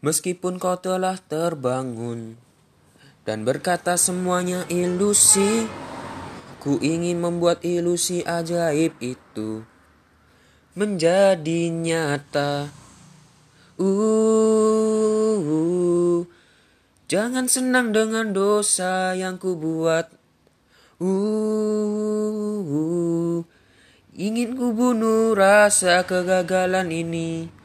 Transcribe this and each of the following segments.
Meskipun kau telah terbangun dan berkata semuanya ilusi, ku ingin membuat ilusi ajaib itu menjadi nyata. Uh, jangan senang dengan dosa yang ku buat. Uh, ingin ku bunuh rasa kegagalan ini.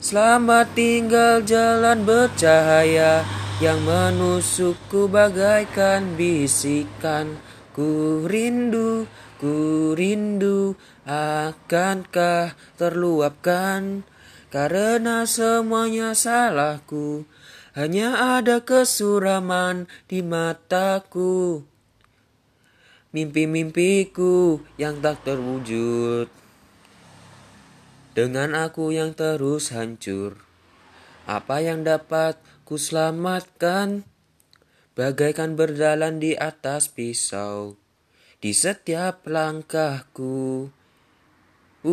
Selamat tinggal jalan bercahaya yang menusukku bagaikan bisikan. Ku rindu, ku rindu, akankah terluapkan? Karena semuanya salahku, hanya ada kesuraman di mataku. Mimpi-mimpiku yang tak terwujud dengan aku yang terus hancur. Apa yang dapat ku selamatkan? Bagaikan berjalan di atas pisau di setiap langkahku. Uh,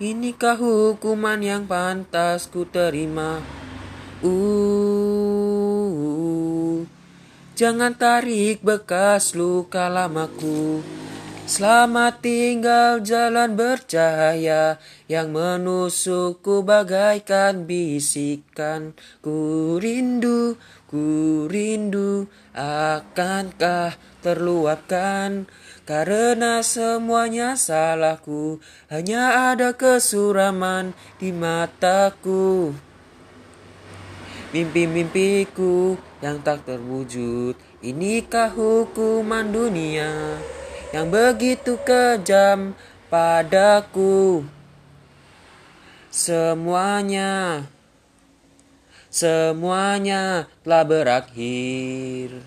inikah hukuman yang pantas ku terima? Uh, jangan tarik bekas luka lamaku. Selamat tinggal jalan bercahaya yang menusukku bagaikan bisikan. Ku rindu, ku rindu, akankah terluapkan? Karena semuanya salahku, hanya ada kesuraman di mataku. Mimpi-mimpiku yang tak terwujud, inikah hukuman dunia? Yang begitu kejam padaku. Semuanya, semuanya telah berakhir.